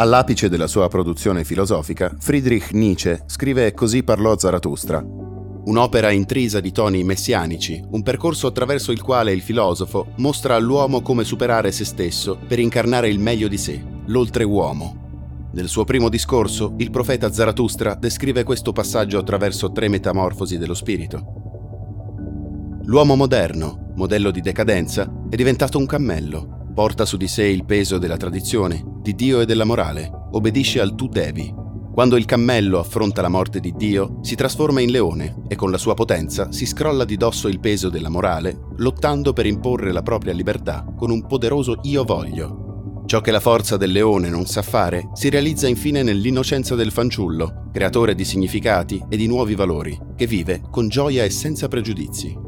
All'apice della sua produzione filosofica, Friedrich Nietzsche scrive Così parlò Zarathustra, un'opera intrisa di toni messianici, un percorso attraverso il quale il filosofo mostra all'uomo come superare se stesso per incarnare il meglio di sé, l'oltreuomo. Nel suo primo discorso, il profeta Zarathustra descrive questo passaggio attraverso tre metamorfosi dello spirito. L'uomo moderno, modello di decadenza, è diventato un cammello, porta su di sé il peso della tradizione, di Dio e della morale, obbedisce al tu devi. Quando il cammello affronta la morte di Dio, si trasforma in leone e con la sua potenza si scrolla di dosso il peso della morale, lottando per imporre la propria libertà con un poderoso io voglio. Ciò che la forza del leone non sa fare si realizza infine nell'innocenza del fanciullo, creatore di significati e di nuovi valori, che vive con gioia e senza pregiudizi.